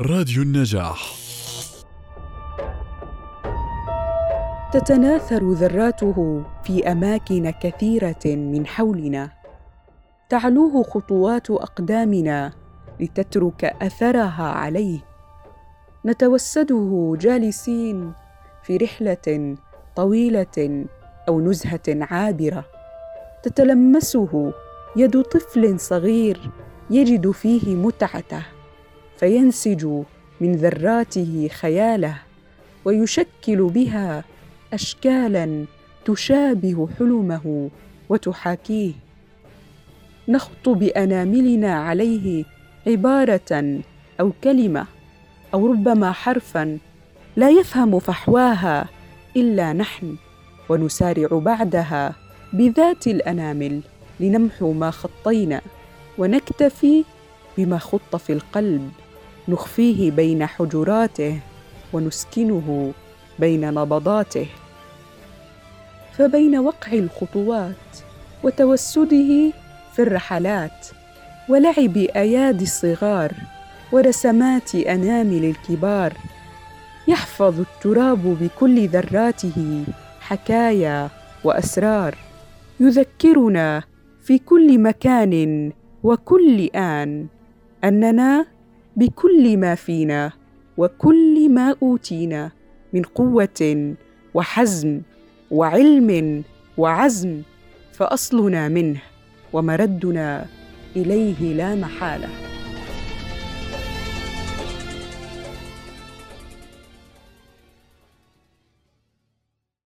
راديو النجاح. تتناثر ذراته في أماكن كثيرة من حولنا. تعلوه خطوات أقدامنا لتترك أثرها عليه. نتوسده جالسين في رحلة طويلة أو نزهة عابرة. تتلمسه يد طفل صغير يجد فيه متعته. فينسج من ذراته خياله ويشكل بها اشكالا تشابه حلمه وتحاكيه. نخط بأناملنا عليه عبارة أو كلمة أو ربما حرفا لا يفهم فحواها إلا نحن ونسارع بعدها بذات الأنامل لنمحو ما خطينا ونكتفي بما خط في القلب. نخفيه بين حجراته ونسكنه بين نبضاته. فبين وقع الخطوات وتوسده في الرحلات ولعب أيادي الصغار ورسمات أنامل الكبار. يحفظ التراب بكل ذراته حكايا وأسرار. يذكرنا في كل مكان وكل آن أننا بكل ما فينا وكل ما أوتينا من قوة وحزم وعلم وعزم فأصلنا منه ومردنا إليه لا محالة.